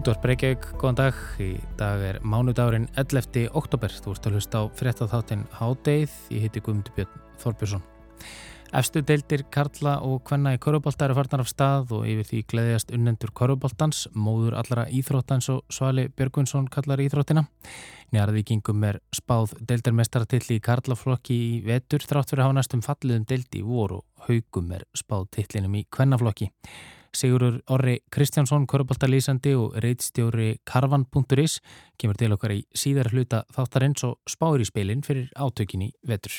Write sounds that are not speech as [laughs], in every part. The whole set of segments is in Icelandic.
Útvar Breykjavík, góðan dag. Í dag er mánudagurinn 11. oktober. Þú ert að hlusta á fréttatháttin Hádeið. Ég heiti Guðmundur Björn Þorbjörnsson. Efstu deildir Karla og Kvenna í Körubólta eru farnar af stað og yfir því gleðjast unnendur Körubóltans, móður allra íþróttans og Svali Björgvinsson kallar íþróttina. Njarðvíkingum er spáð deildarmestaratill í Karlaflokki í vetur þrátt fyrir næstum falliðum deildi í voru haugum er spáð tillinum í Kvennaflokki. Sigurur Orri Kristjánsson, korfbaltalýsandi og reitstjóri karvan.is kemur til okkar í síðar hluta þáttarins og spáir í speilin fyrir átökinni vetur.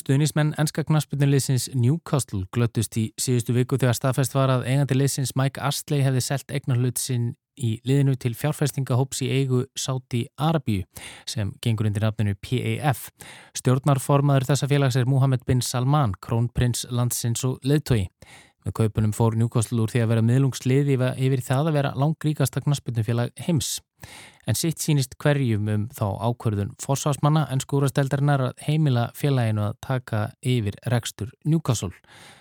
Stuðnismenn ennska knaspunnileysins Newcastle glöttust í síðustu viku þegar staðfæst var að eigandi leysins Mike Astley hefði selgt eignarhlut sinn í liðinu til fjárfestingahóps í eigu Sáti Arabíu sem gengur undir nafninu PAF. Stjórnarformaður þessa félags er Mohammed bin Salman, krónprins landsins og leðtogi. Með kaupunum fór Newcastle úr því að vera miðlungsliði yfir það að vera langríkasta knaspunnufélag heims. En sitt sínist hverjum um þá ákverðun forsvarsmanna en skúrasteldarinnar að heimila félaginu að taka yfir rekstur Newcastle.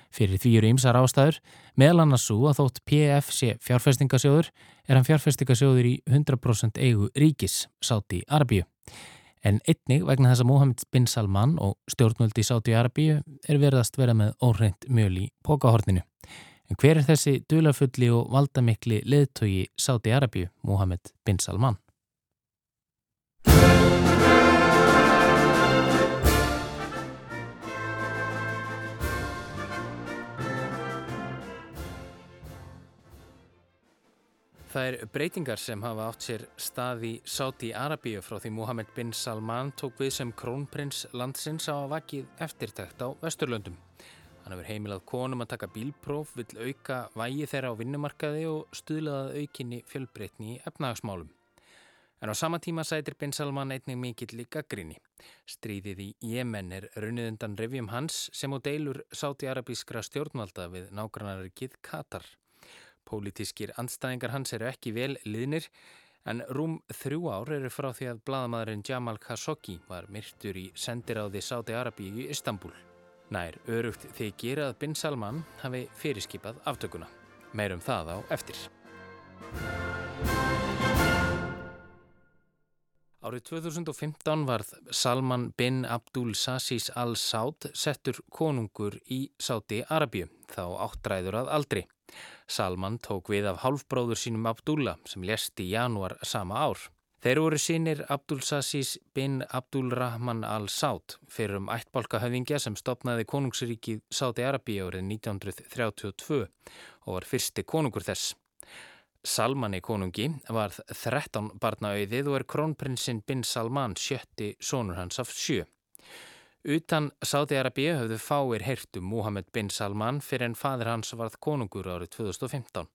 Fyrir því eru ymsar ástæður, meðal annars svo að þótt PF sé fjárfestingasjóður er hann fjárfestingasjóður í 100% eigu ríkis, Sáti Arabíu. En einnig vegna þess að Mohamed bin Salman og stjórnvöldi Sáti Arabíu er verðast vera með óhreint mjöl í pókahorninu. En hver er þessi dulafulli og valdamikli leðtogi Sáti Arabíu, Mohamed bin Salman? Það er breytingar sem hafa átt sér stað í Sáti Arabíu frá því Mohamed bin Salman tók við sem krónprins landsins á vakið eftirtækt á Vesturlöndum. Hann hefur heimilað konum að taka bílpróf, vill auka vægi þeirra á vinnumarkaði og stuðlaðað aukinni fjölbreytni í efnahagsmálum. En á sama tíma sætir bin Salman einnig mikill líka grinni. Stríðið í Jemen er runnið undan revjum hans sem á deilur Sáti Arabískra stjórnvalda við nágrannarikið Katar. Pólitískir andstæðingar hans eru ekki vel liðnir en rúm þrjú ár eru frá því að bladamæðurinn Jamal Khashoggi var myrtur í sendiráði Sáti Arabíu í Istanbul. Nær örugt þykir að Bin Salman hafi fyrirskipað aftökuna. Meirum það á eftir. Árið 2015 varð Salman bin Abdul Sassis al-Saud settur konungur í Sáti Arabíu, þá áttræður að aldri. Salman tók við af hálfbróður sínum Abdullah sem lest í januar sama ár. Þeir voru sínir Abdul Sassis bin Abdul Rahman al-Saud fyrir um ættbálka höfingja sem stopnaði konungsríkið Sáti Arabíu árið 1932 og var fyrsti konungur þess. Salmani konungi var 13 barnaauðið og er krónprinsinn bin Salman sjötti sónur hans af sjö. Utan Sáti-Arabíu höfðu fáir heyrtum Mohamed bin Salman fyrir en fadir hans varð konungur árið 2015.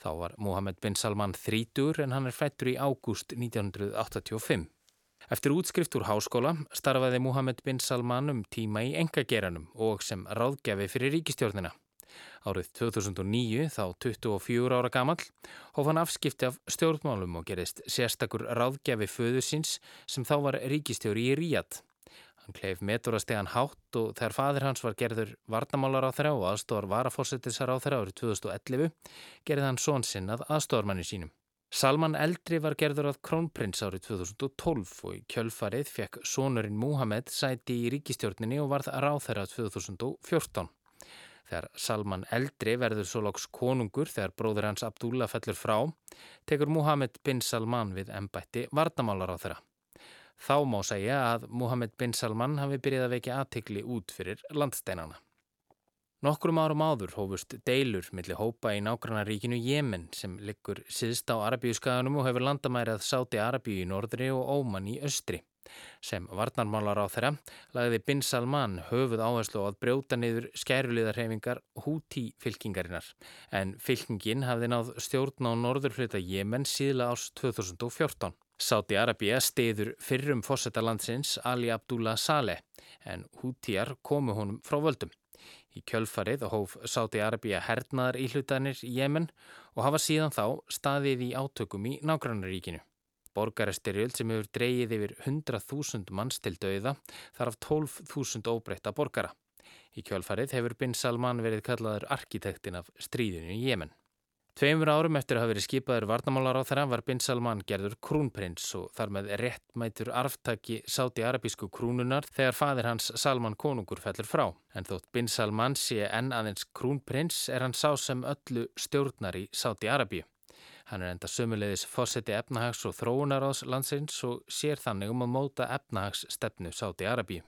Þá var Mohamed bin Salman þrítur en hann er fættur í ágúst 1985. Eftir útskrift úr háskóla starfaði Mohamed bin Salman um tíma í engageranum og sem ráðgjafi fyrir ríkistjórnina. Árið 2009, þá 24 ára gamall, hóf hann afskipti af stjórnmálum og gerist sérstakur ráðgjafi föðusins sem þá var ríkistjóri í Ríad. Hann kleif meturrastegan hátt og þegar fadir hans var gerður varnamálar á þeirra og aðstóðar varafósettisar á þeirra árið 2011 gerði hann són sinn að aðstóðarmanni sínum. Salman Eldri var gerður að krónprins árið 2012 og í kjölfarið fekk sónurinn Muhammed sæti í ríkistjórninni og varð ráð þeirra 2014. Þegar Salman Eldri verður svo lóks konungur þegar bróður hans Abdullah fellur frá, tekur Muhammed bin Salman við ennbætti varnamálar á þeirra. Þá má segja að Mohamed bin Salman hafi byrjað að vekja aðtikli út fyrir landsteinana. Nokkrum árum áður hófust deilur millir hópa í nágrannaríkinu Jemen sem liggur síðst á Arabíuskaganum og hefur landamærið Sáti Arabíu í norðri og Óman í östri. Sem varnarmálar á þeirra lagði bin Salman höfuð áherslu á að brjóta niður skæruliðarhefingar húti fylkingarinnar en fylkingin hafði náð stjórn á norðurflita Jemen síðla árs 2014. Sáti Arabia stiður fyrrum fósettalandsins Ali Abdullah Saleh en hútjar komu honum frá völdum. Í kjölfarið hóf Sáti Arabia hernaðar í hlutanir í Jemen og hafa síðan þá staðið í átökum í nágrannaríkinu. borgarestyrjöld sem hefur dreyið yfir 100.000 manns til dauða þar af 12.000 óbreyta borgara. Í kjálfarið hefur Bin Salman verið kallaður arkitektin af stríðinu í Jemen. Tveimur árum eftir að hafa verið skipaður varnamálar á þeirra var Bin Salman gerður krúnprins og þar með réttmætur arftaki sáti arabísku krúnunar þegar fadir hans Salman konungur fellur frá. En þótt Bin Salman sé enn aðeins krúnprins er hann sá sem öllu stjórnar í sáti arabíu. Hann er enda sömulegis fósetti efnahags og þróunaráðs landsins og sér þannig um að móta efnahags stefnu sáti arabíu.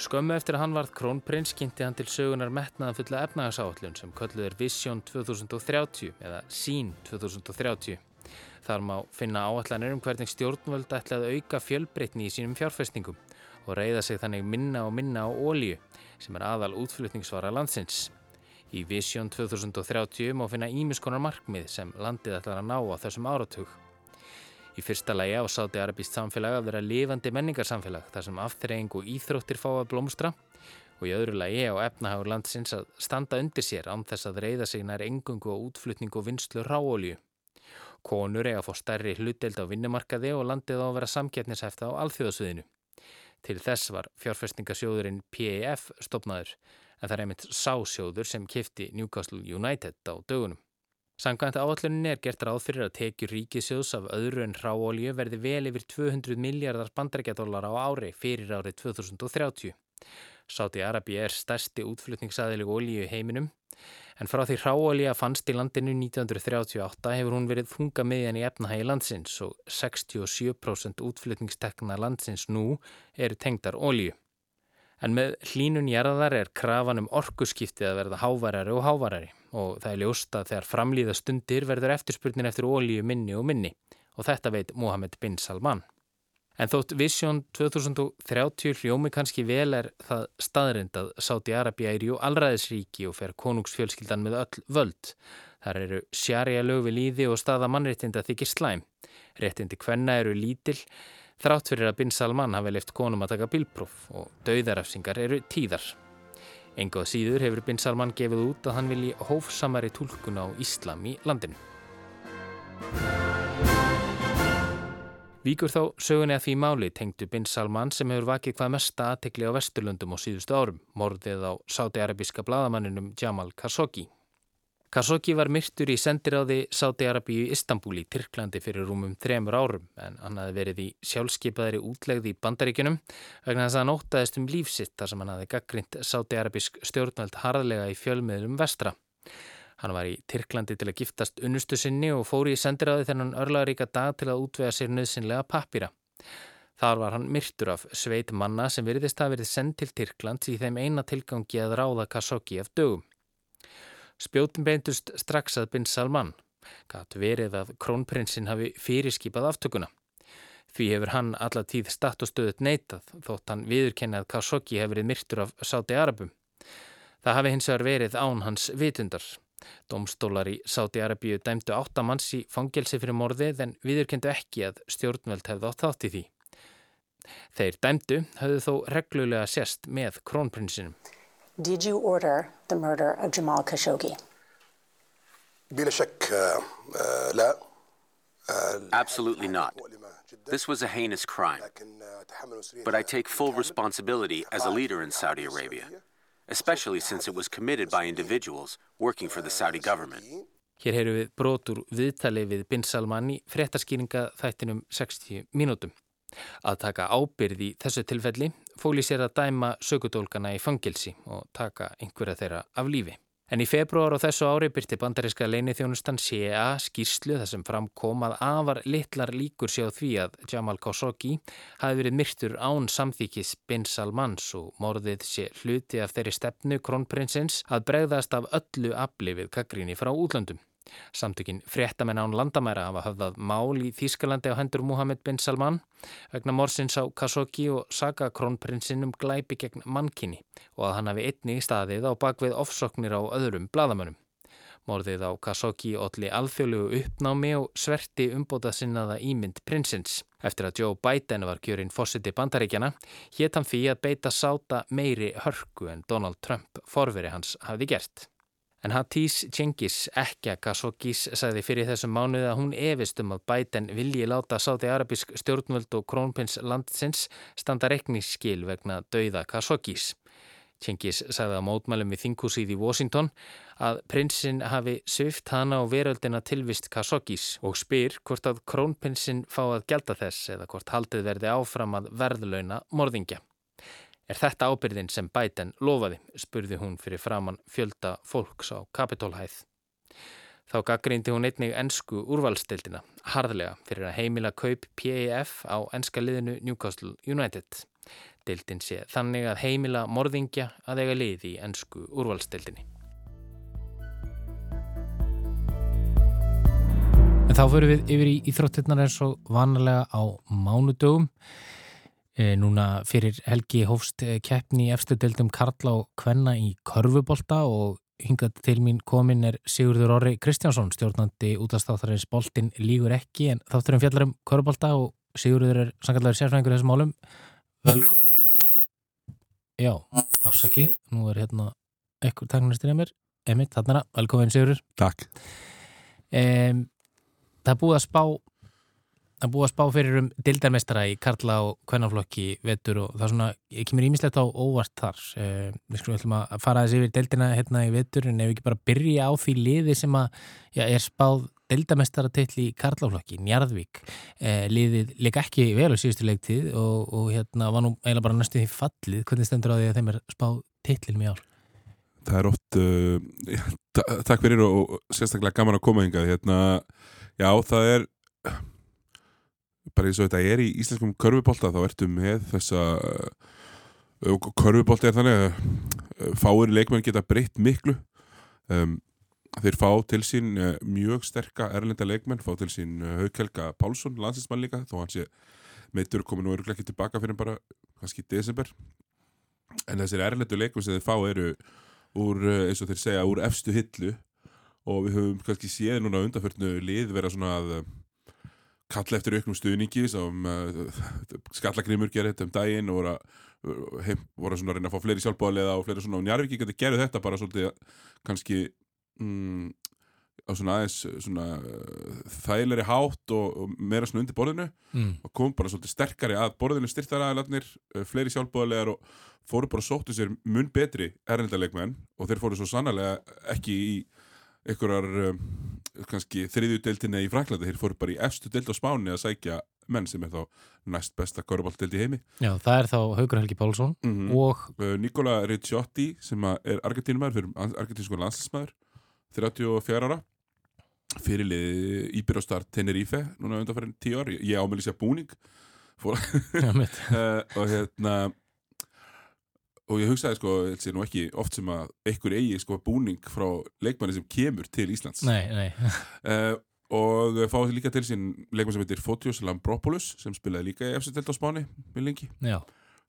Skömmu eftir að hann varð krónprins kynnti hann til sögunar metnaðan fulla efnagasáallun sem kölluð er Vision 2030 eða Sín 2030. Þar má finna áallanir um hvernig stjórnvöld ætla að auka fjölbreytni í sínum fjárfestingum og reyða sig þannig minna og minna á ólíu sem er aðal útflutningsvara landsins. Í Vision 2030 má finna ímiskonar markmið sem landið ætlar að ná á þessum áratug. Í fyrsta lægi á sáti arabíst samfélag að vera lifandi menningarsamfélag þar sem aftreying og íþróttir fá að blómstra og í öðru lægi á efnahagur landsins að standa undir sér án þess að reyða sig nær engungu og útflutning og vinslu ráolju. Konur eiga að fá stærri hlutdeild á vinnumarkaði og landið á að vera samkettnishefta á alþjóðasviðinu. Til þess var fjárfestingasjóðurinn PAF stopnaður en það er einmitt sásjóður sem kifti Newcastle United á dögunum. Samkvæmt áalluninni er gert ráð fyrir að tekjur ríkisjóðs af öðru en ráolju verði vel yfir 200 miljardar bandarækjadólar á ári fyrir árið 2030. Sáti Arabi er stærsti útflutningsaðileg olju í heiminum en frá því ráolja fannst í landinu 1938 hefur hún verið þunga miðjan í efnahægi landsins og 67% útflutningstekna landsins nú eru tengdar olju. En með hlínun jarðar er krafan um orkuskiptið að verða hávarari og hávarari og það er ljósta þegar framlýða stundir verður eftirspurnin eftir ólíu minni og minni og þetta veit Mohamed bin Salman. En þótt Vision 2030 hljómi kannski vel er það staðrind að Sáti Arabia er jú allraðisríki og fer konungsfjölskyldan með öll völd. Þar eru sjarja lög við líði og staða mannréttinda þykir slæm. Réttindi hvenna eru lítill þrátt fyrir að Bin Salman hafi leift konum að taka bílpróf og dauðarafsingar eru tíðar. Engoð síður hefur Bin Salman gefið út að hann vilji hófsamari tólkun á Íslam í landinu. Víkur þá sögunni að því máli tengdu Bin Salman sem hefur vakið hvað mesta aðtekli á Vesturlundum á síðustu árum, morðið á sáti-arabíska bladamanninum Jamal Khashoggi. Khashoggi var myrtur í sendiráði Sáti-Arabíu í Istanbul í Tyrklandi fyrir rúmum þremur árum en hann hafi verið í sjálfskeipaðri útlegði í bandaríkunum vegna þess að hann ótaðist um lífsitt þar sem hann hafi gaggrind Sáti-Arabísk stjórnveld harðlega í fjölmiðlum vestra. Hann var í Tyrklandi til að giftast unnustu sinni og fóri í sendiráði þennan örlaðaríka dag til að útvega sér nöðsynlega pappira. Þar var hann myrtur af sveit manna sem veriðist að verið sendt til Tyrklands í þeim eina tilgangi að ráða Khashoggi af dögum. Spjótin beintust strax að Bin Salman. Gat verið að krónprinsinn hafi fyrirskipað aftökuna. Því hefur hann alla tíð statt og stöðut neitað þótt hann viðurkenni að Khashoggi hefur verið myrtur af Sáti Arabum. Það hafi hins vegar verið án hans vitundar. Domstólar í Sáti Arabíu dæmdu áttamanns í fangelsi fyrir morðið en viðurkendu ekki að stjórnveld hefði átt þátt í því. Þeir dæmdu höfðu þó reglulega sérst með krónprinsinum. Did you order the murder of Jamal Khashoggi? بلا شك لا Absolutely not. This was a heinous crime. But I take full responsibility as a leader in Saudi Arabia, especially since it was committed by individuals working for the Saudi government. Hér heyru við brotur viðtali við Bin Salman í fréttaskýringa þættinum 60 mínútum. Að taka ábyrði í þessu tilfelli fóli sér að dæma sökudólkana í fangilsi og taka einhverja þeirra af lífi. En í februar og þessu ári byrti bandaríska leinithjónustan CIA skýrslu þar sem framkom að afar litlar líkur séu því að Jamal Khashoggi hafi verið myrtur án samþykis Bin Salmans og morðið sé hluti af þeirri stefnu kronprinsins að bregðast af öllu afli við kakrinni frá útlöndum. Samtökin fréttamenn án landamæra hafa höfðað mál í Þýskalandi á hendur Mohamed bin Salman vegna morsins á Khashoggi og saga krónprinsinn um glæpi gegn mannkinni og að hann hafi einni í staðið á bakvið ofsoknir á öðrum bladamönnum. Morðið á Khashoggi olli alþjóðlegu uppnámi og sverti umbóta sinnaða ímynd prinsins. Eftir að Joe Biden var kjörinn fósiti bandaríkjana, hétt hann því að beita sáta meiri hörku en Donald Trump forveri hans hafði gert. En Hatís Cengiz, ekki að Khashoggis, sagði fyrir þessum mánuði að hún efist um að Biden vilji láta sáti arabisk stjórnvöld og krónpins landsins standa rekningsskil vegna dauða Khashoggis. Cengiz sagði að mótmælum við þingúsið í Washington að prinsinn hafi svift hana á veröldina tilvist Khashoggis og spyr hvort að krónprinsinn fá að gelda þess eða hvort haldið verði áfram að verðlauna morðingja. Er þetta ábyrðin sem Biden lofaði, spurði hún fyrir framann fjölda fólks á Kapitólhæð. Þá gaggrindi hún einnig ennsku úrvalstildina, harðlega fyrir að heimila kaup PAF á ennska liðinu Newcastle United. Dildin sé þannig að heimila morðingja að eiga liði í ennsku úrvalstildinni. En þá fyrir við yfir í Íþróttirnar eins og vanalega á mánudögum. E, núna fyrir helgi hófst e, keppni í efstu deildum Karla og Kvenna í Körfubolta og hingað til mín komin er Sigurður Orri Kristjánsson, stjórnandi útastáttarins Boltin lígur ekki en þátturum fjallar um Körfubolta og Sigurður er sangallega sérfræðingur þessum málum. Vel... Já, afsakið, nú er hérna ekkur taknastir mér, Emmitt, þarna velkomin Sigurður. Takk. E, það er búið að spá að búa að spá fyrir um dildarmestara í Karla og Kvennaflokki vetur og það er svona, ég kemur ímislegt á óvart þar. Eh, við skulum ætlum að fara þessi yfir dildina hérna í vetur en ef við ekki bara byrja á því liði sem að já, er spáð dildarmestara til í Karlaflokki, Njarðvík. Eh, liðið leik ekki vel á síðustu leiktið og, og hérna var nú eiginlega bara næstu því fallið, hvernig stendur á því að þeim er spáð tillinum í ár? Það er oft uh, [laughs] takk fyrir og sérstaklega gaman að koma hingað. Hérna, já það er bara eins og þetta er í íslenskum körfubólta þá ertu með þessa og körfubólta er þannig að fáir leikmenn geta breytt miklu. Um, þeir fá til sín uh, mjög sterka erlenda leikmenn, fá til sín uh, Haukhelga Pálsson, landsinsmann líka þó hans ég meitur komin og eru ekki tilbaka fyrir bara kannski í desember. En þessir erlendu leikmenn sem þeir fá eru úr, eins og þeir segja, úr efstu hillu. Og við höfum kannski séð núna undanförnu lið vera svona að kalla eftir auknum stuðningi sem uh, skallagrimur gerði þetta um daginn og voru að, heim, voru að reyna að fá fleiri sjálfbáðlega og fleiri svona og Njarvík geti gerði þetta bara svolítið kannski mm, á svona aðeins svona uh, þægilegri hátt og, og meira svona undir borðinu Mm. og kom bara svolítið sterkari að borðinu styrtar aðelarnir, uh, fleiri sjálfbáðlegar og fóru bara sóttu sér mun betri erlendalegmenn og þeir fóru svo sannlega ekki í einhverjar um, kannski þriðjudeildinni í Franklandi, þeir fóru bara í efstu deild á Spáni að sækja menn sem er þá næst besta korfballdeild í heimi. Já, það er þá Haugur Helgi Pálsson mm -hmm. og uh, Nikola Ricciotti sem er argentínumæður fyrir argentínsku landslismæður 34 ára. Fyrirlið Íbyrostar Tenerife núna undanfærin 10 ár, ég ámæli sér búning. Uh, [laughs] og hérna og ég hugsaði sko, þetta sé nú ekki oft sem að einhver eigi sko búning frá leikmanni sem kemur til Íslands. Nei, nei. Uh, [laughs] og fáið líka til sín leikmann sem heitir Fotios Lambropoulos sem spilaði líka í FC Delta á Spáni með lengi,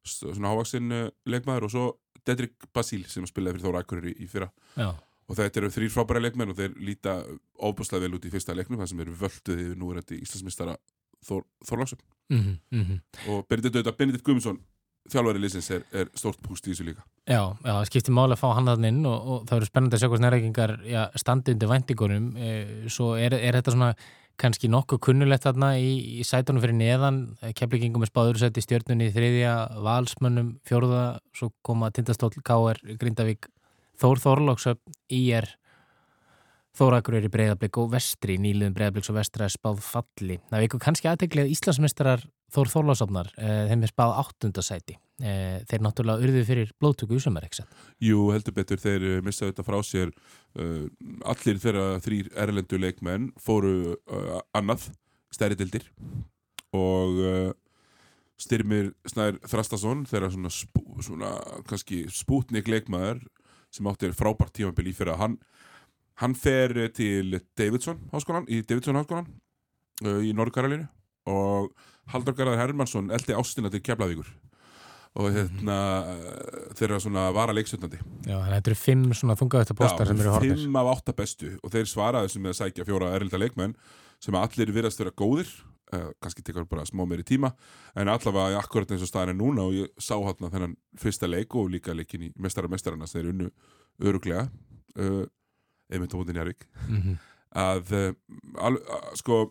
svona hávaksinn uh, leikmaður og svo Dedrick Basíl sem spilaði fyrir Þóra Akureyri í fyrra. Já, og þetta eru þrýr frábæra leikmenn og þeir líta óbúslega vel út í fyrsta leiknum þar sem eru völduð yfir núverandi Íslandsmistara Þór, Þórlagsson mhm, mhm. Og Benedikt Guðmundsson þjálfari liðsins er, er stórt púst í þessu líka Já, já, það skiptir máli að fá hann þann inn og, og það verður spennandi að sjá hvað snæreikingar standi undir væntingunum e, svo er, er þetta svona kannski nokkuð kunnulegt þarna í, í sætunum fyrir neðan keflingingum er spáður sett í stjórnunni í þriðja valsmönnum fjórða svo koma Tindastól, K.R. Grindavík Þór Þorlóksöp, I.R. Þórakur er í breyðablík og vestri, nýluðum breyðablíks og vestra er spáð falli. Það veikur kannski aðteglið að Íslandsmestrar Þór Þorlásafnar, eh, þeim er spáð áttundasæti. Eh, þeir náttúrulega urðu fyrir blóttöku í sömur, ekki? Jú, heldur betur, þeir uh, missaðu þetta frá sér allir þeirra þrýr erlendu leikmenn fóru annað stærri dildir og Styrmir Snær Þrastason þeirra svona, spú, svona kannski spútnik leikmaður sem átti frábært tímabil í fyrir að hann hann fer til Davidson háskólan, í Davidson háskólan í Norðkaralinu og Haldur Garðar Hermansson eldi ástina til Keflavíkur. Og hérna uh, þeirra svona vara leiksutnandi Já, þannig að þetta eru fimm svona þungaðustu postar sem eru horfnir. fimm af átta bestu. Og þeir svaraði sem með að sækja fjóra erlita leikmenn sem allir virðast vera góðir. Uh, kannski tekur bara smá meiri tíma. En allavega akkurat eins og staðan er núna og ég sá hérna þennan fyrsta leik og líka leikin í mestara mestarana sem þeir unnu öruglega uh, einmitt á mótin Jarvík Mhm. að, uh, al, sko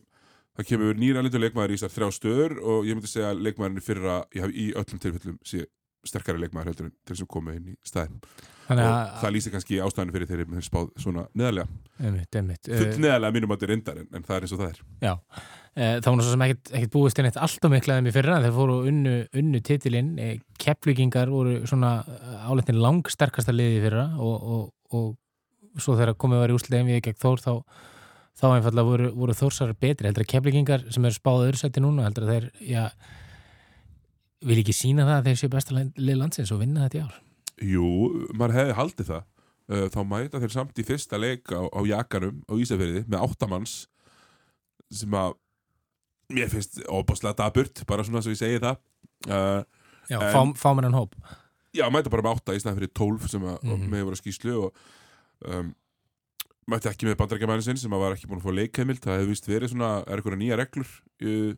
það kemur nýra lindur leikmaður í þessar þrjá stöður og ég myndi segja að leikmaðurinn fyrra í, í öllum tilfellum sé sterkari leikmaður heldur en þeir sem komu inn í staðin Þannig og að, það lýsir kannski ástæðinu fyrir þeirri með spáð svona neðarlega. Einmitt, einmitt. full Eh, neðarlega mínum að þetta er reyndar en, en það er eins og það er. Já, e, það var nú svo sem ekkert, búist inn eitt allt og miklaðum í fyrra þeir fóru unnu, unnu titilinn. E, keppvíkingar voru svona áleitin langsterkasta liði í fyrra og, og, og svo þegar komið var í úslega við gegn Þór þá, þá einfallega voru, voru Þórsar betri. Heldur að keppvíkingar sem eru spáð öðru seti núna heldur að þeir, já vil ekki sína það að þeir séu besta lið landsins og vinna þetta í ár? Jú, maður hefði haldið það. Uh, þá mæta þeir samt í fyrsta leik á, á Jakanum á Ísafjörði með áttamanns sem að mér finnst óbáslega daburt bara svona svo ég segi það. Uh, Já, En- fá, mér hann hóp. Já, mæta bara með átta í fyrir tólf sem að mm Mhm. með voru skýslu og um, mæti ekki með bandarækjamænin sinn sem var ekki búin að fá leikheimild það hefði vist verið svona, er eitthvað nýja reglur uh,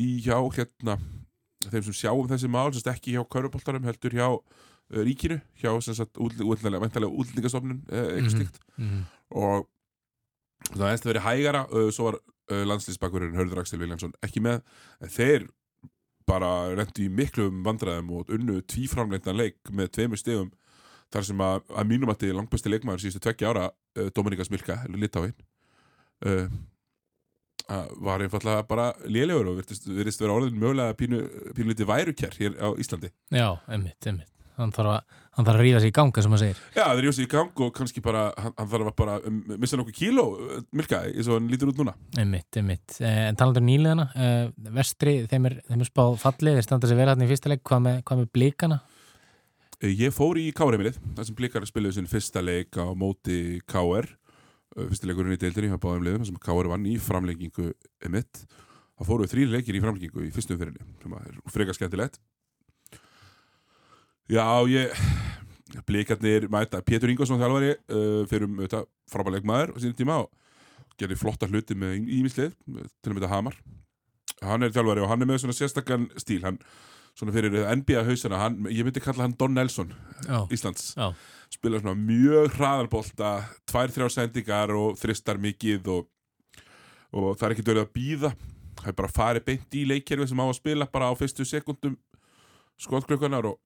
í hjá hérna þeim sem sjáum þessi mál sem ekki hjá kauruboltarum heldur hjá uh, ríkinu, hjá útlendinga útlendingastofnun uh, eitthvað Mhm. slíkt mm. og það hefði verið hægara uh, svo var uh, landslýsbakurinn Hörður Axel Viljansson ekki með en þeir bara rendi í miklum vandræðum og unnu tvíframleitna leik með tveimur stegum þar sem að, að mínum að þið langbæsti leikmaður síðustu tveggja ára uh, Dominika Smilka, Litáin uh, að var einfallega bara lélegur og virtist, virtist vera orðin mögulega pínu, pínu liti værukjær hér á Íslandi. Já, einmitt, einmitt. Hann þarf að, hann þarf að ríða sig í ganga sem maður segir. Já, það er jósið í gang og kannski bara hann, hann þarf að bara um, missa nokkuð kíló Milka, eins og hann lítur út núna. Einmitt, einmitt. Eh, En talandur nýliðana, eh, vestri, þeim er, þeim er spáð fallið, þeir standa sér vel hann í fyrsta leik, hvað með, hvað með? Eh, Ég fór í K-reimilið, þar sem Blikar spiluðu sinn fyrsta leik á móti KR Eh, fyrsti leikurinn í deildinni hjá báðum liðum, þar sem KR vann í framlengingu emitt. Það fóru þrýr leikir í framlengingu í fyrstu umfyrinni, sem er frekar skemmtilegt. Já, ég Blikarnir mæta Pétur Ingvarsson þjálfari uh, fyrir um þetta frábæleik maður á sínum tíma og gerði flotta hluti með ímislið, til að mynda Hamar. Hann er þjálfari og hann er með svona sérstakann stíl, hann svona fyrir NBA hausana, hann, ég myndi kalla hann Don Nelson Já, Íslands. Já, spila svona mjög hraðarbolta tvær, þrjár sendingar og þristar mikið og, og það er ekkert verið að býða það er bara farið beint í leikkerfi sem á að spila bara á fyrstu sekundum skotklökunar og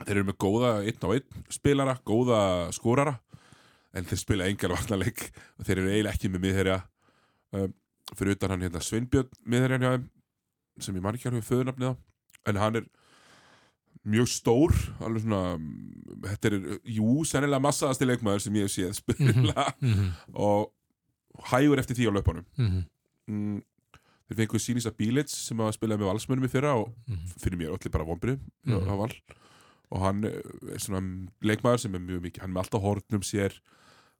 þeir eru með góða einn á einn spilara, góða skórara en þeir spila engar varnarleik og þeir eru eiginlega ekki með miðherja um, fyrir utan hann hérna Sveinbjörn miðherjan hjá þeim sem ég man ekki alveg föðurnafnið á en hann er mjög stór alveg svona mm, þetta er, jú, sennilega massaðasti leikmaður sem ég hef séð spila mhm, og hægur eftir því á löpunum mhm, mm, þeir fenguð Sýnisa Bílits sem að spila með valsmönum í fyrra og mhm. fyrir mér allir bara vonbrið Mhm. mm. og hann eh, er svona leikmaður sem er mjög mikið, hann er með alltaf hornum sér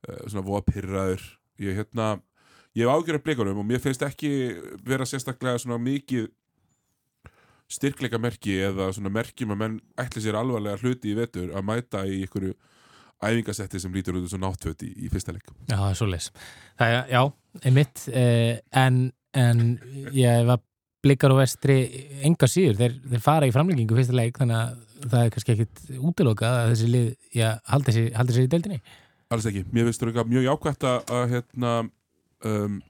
uh, svona voða pyrraður ég hérna, ég hef ágjörð af blikunum og mér finnst ekki vera sérstaklega svona mikið styrkleika merki eða svona merkjum að menn ætli sér alvarlega hluti í vetur að mæta í einhverju æfingasetti sem lítur út og náttföt í, í fyrsta leik Já, það er svo leis. Það er, já, einmitt, eh, en, en ég var blikar og vestri enga síður, þeir, þeir fara í framleggingu fyrsta leik, þannig að það er kannski ekkit útilokað að þessi lið, já, haldi sér, í deildinni. alls ekki, mér finnst það mjög jákvætt að, að hérna um,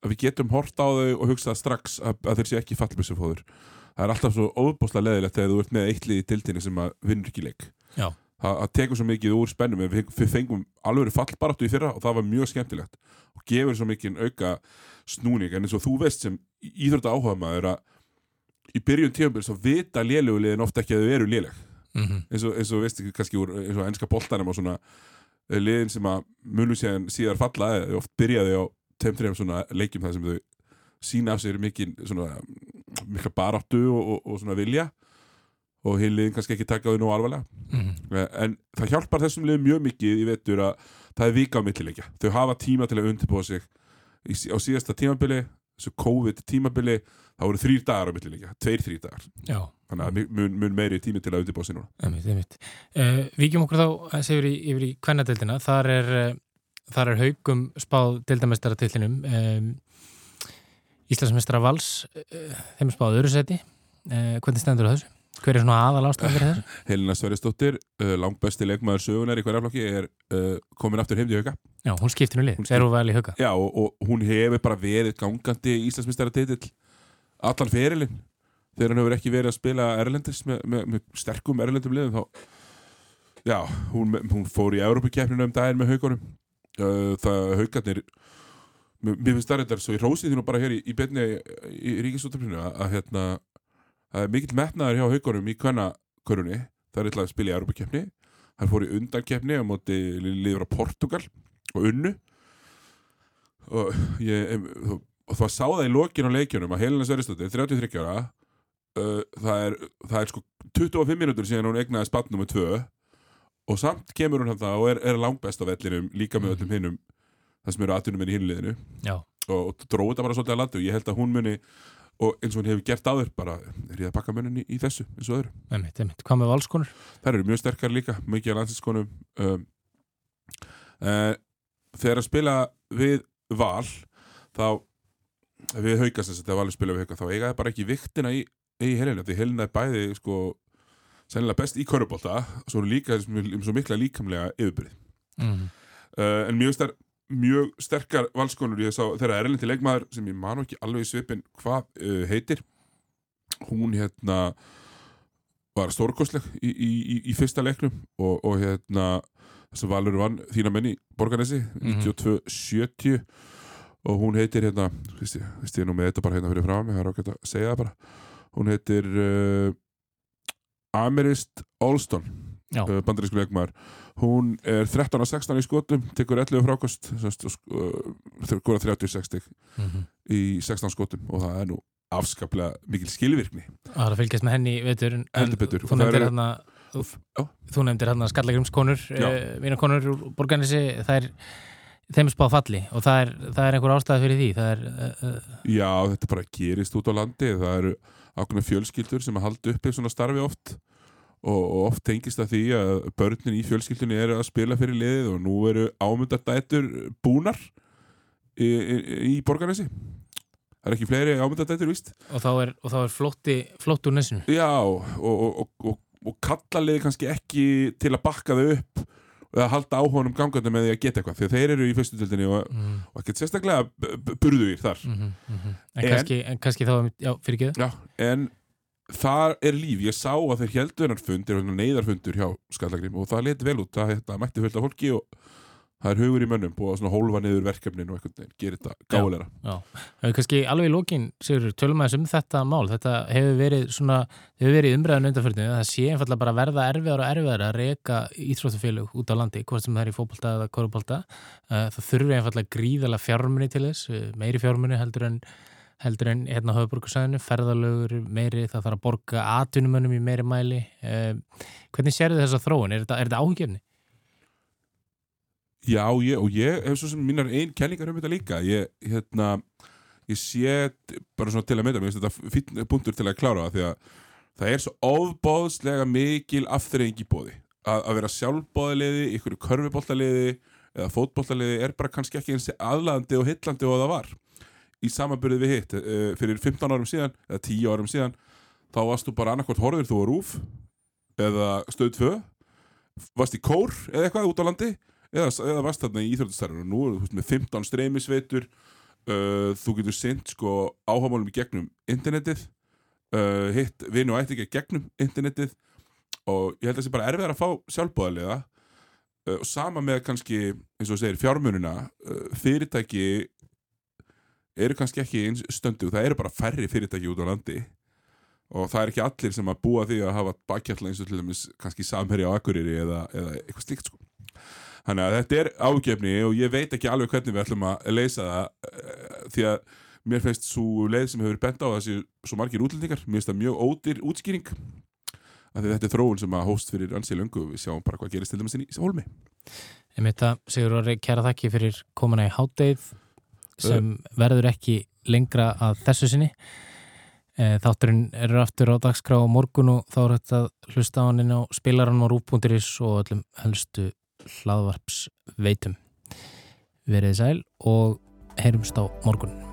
að við getum hort á þau og hugsað strax að, að þeir sé ekki fallbissufóður það er alltaf svo óbúslega leðilegt þegar þú ert með eittlið í dildinni sem að vinnur ekki leik. Það, það tekur svo mikið úr spennum. Við, við fengum alveg fallbaráttu í fyrra og það var mjög skemmtilegt og gefur svo mikið auka snúning. En eins og þú veist sem íþrótta áhuga maður að í byrjun tíðanbyrð svo vita lélugulegin ofta ekki að þau eru léleg. Mm -hmm. eins og, eins og veist ekki kannski úr eins og ennska boltanum og svona eh, liðin sem að munu síðan síðar falla eða oft byrjaði á tveim, þreim svona leikjum þar sem þau sína af sér mikil svona mikla baráttu og, og, og svona vilja. Og hinn liðin kannski ekki taka þau nú alvarlega. Eh, en það hjálpar þessum liðum mjög mikið í vetur að það er vika á millileikja. Þau hafa tíma til að undirbúa sig. Í, á síðasta tímabili þessu COVID tímabili það voru þrýr dagar á millileikja, tveir þrýr dagar. Já, þannig að mun, mun meiri tími til að undirbúa sig núna. Einmitt. Uh, Víkjum okkur þá aðeins yfir í, í kvennadeildina, þar er, uh, þar er haugum spáð deildamestaratillinum. Um, Íslandsmestara Vals, uh, þeim er spáð öðru seti. Uh, hvernig stendur það þessu? Hver er svona aðal ástæðan fyrir þessu? [laughs] Helena Sverrisdóttir, uh, langbæsti leikmaður sögunar í hverja flokki er komin aftur heim til hauka Já, hún skiptir nú lið, Hún þegar hún vel í hauka Já, og, og hún hefur bara verið gangandi Íslandsmyndstæra titill allan ferilinn þegar hann hefur ekki verið að spila Erlendis með, með, með sterkum Erlendum liðum þá já, hún, hún fór í Európa-kjæfninu um daginn með haugunum það haugarnir mér finnst það reyndar svo í rósið þínu bara hér í, í beinni í ríkisúttöfninu að, að hérna að mikill metnaður hjá haugunum í kvennakörunni. Það er eitthvað að spila í Európa-kjæfni hann fór í undankjæfni á móti liður á Portugal og unnu. Og ég og, og það sá það í lokin á leikjunum að Helena Sverrisdóttir, 33 ára uh, það, er, það er sko 25 mínútur síðan hún egnaði spatt nummer 2 og samt kemur hún það og er, er langbest á vellinum líka með öllum hinnum það sem eru aðtunum inn í hinliðinu. Og, og dróði þetta bara svolítið að landi og ég held að hún muni og eins og hún hefur gert áður bara er ég að bakka munin í, í þessu eins og öðru. Einmitt, einmitt. Hvað með valskonur? þær eru mjög sterkar líka, mikið af landsinskonum um, uh, þegar að spila við val þá við haukast þess að það valið spila við hauka þá eiga það bara ekki viktina í, í helina því helina er bæði sko sennilega best í körubólta svo eru líka um svo mikla líkamlega yfirbyrð Mm. uh, en mjög, ster, mjög sterkar valskonur ég sá þeirra erlendi leikmaður sem ég man ekki alveg í svipin hvað uh, heitir hún hérna var stórkostleg í, í, í, í fyrsta leiknum og, og hérna þess að Valur vann þína menni Borganesi Mhm. 92-70 og hún heitir hérna veist ég, nú með þetta bara hérna fyrir frá mig það er ágætt að segja það bara hún heitir uh, Amerist Olston uh, bandarísku leikmaður hún er 13 og 16 í skotum tekur 11 frákost uh, 36 stig Mm í 16 skotum og það er nú afskaplega mikil skilvirkni Það er að fylgjast með henni, veitur en. Þú nefndir hérna Já. Þú nefndir hérna skallagrimskonur Já. uh, Vínakonur úr borganessi Það er þeim spáð falli og það er, það er einhver ástæði fyrir því er, uh, Já, þetta bara gerist út á landi það eru ákveðna fjölskyldur sem að halda uppi svona starfi oft. Og, og oft tengist það því að börnin í fjölskyldunni eru að spila fyrir liðið og nú eru ámyndardætur búnar í, í, í borganessi það er ekki fleiri ámyndardætur, víst. Og þá er, og þá er flótti flótt úr nesinu. Já, og, og, og, kalla liðið kannski ekki til að bakka þau upp eða halda á honum gangandi með því að geta eitthvað því að þeir eru í fyrstutildinni og, mm, og ekkert sérstaklega b- b- burðugir þar. Mm -hmm, mm -hmm. en, En- kannski, en kannski þá já, fyrir Já, en þar er líf, ég sá að þeir heldur hennar fund, er neyðarfundur hjá Skallagrim og það leti vel út, það þetta, mætti fullt af fólki og það er hugur í mönnum búið að hólfa niður verkefnin og veginn gerir þetta gáleira. Já, kannski alveg í lókin, Sigur, tölum aðeins um þetta mál. Þetta hefur verið svona, hefur verið umræðan undanförnum, það sé einfallega bara verða erfiðar og erfiðar að reyka íþróttufélug út á landi, hvort sem það er í fótbolta eða korupolta. Það þurfi einfallega gríðalega fjármunni til þess, eh, meiri fjármunni heldur en heldur en hérna höfuborgarsæðinu, ferðalögur meiri, það þarf að borga atvinnumönnum í meiri mæli. Eh, hvernig sérðu þessa þróun? Er þetta, er þetta áhugjefni? Já, ég, og ég hef svo sem mínar einn kenningar um þetta líka. Ég, hérna, ég sé bara svona til að mynda, mér finnst þetta fínn punktur til að klára það því að það er svo ofbóðslega mikil afþreying í bóði. Að, að vera sjálfbóðaliði, ykkur körfuboltaliði eða fótboltaliði er bara kannski ekki eins aðlandi og hillandi og það var. Í samanbyrðið við hitt, uh, fyrir 15 árum síðan, eða 10 árum síðan, þá varst þú bara annarkvort horfir þú á rúf eða stöð 2, varst í kór eða eitthvað út á landi eða, eða varst þarna í íþjóðastarfinu og nú er þú með 15 streymisveitur uh, þú getur sint sko áhámálum í gegnum internetið uh, hitt vinu og ætti ekki gegnum internetið og ég held að það sé bara erfiðar að fá sjálfbóðaliða uh, og sama með kannski eins og segir fjármununa uh, fyrirtæki eru kannski ekki eins stöndu það eru bara færri fyrirtæki út á landi og það er ekki allir sem að búa því að hafa bakkjalla eins og til dæmis kannski samherja á Akureyri eða, eða eitthvað slíkt sko Þannig að þetta er ágefni og ég veit ekki alveg hvernig við ætlum að leysa það uh, því að mér finnst svo leið sem hefur bent á þessi svo margir útlendingar, mér finnst það mjög ódýr útskýring því þetta er þróun sem að hóst fyrir ansið löngu og við sjáum bara hvað gerist til dæmis inn í hólmi. Ég mitt að Sigur Orri, kæra þakki fyrir komuna í hátdeið sem verður ekki lengra að þessu sinni. Eh, Þátturinn eru aftur á dagskrá á morgun og þá er þetta að hlusta á hann inn á spilaran og rúbúndiris og öllum helstu hlaðvarps veitum. Verið sæl og heyrumst á morgun.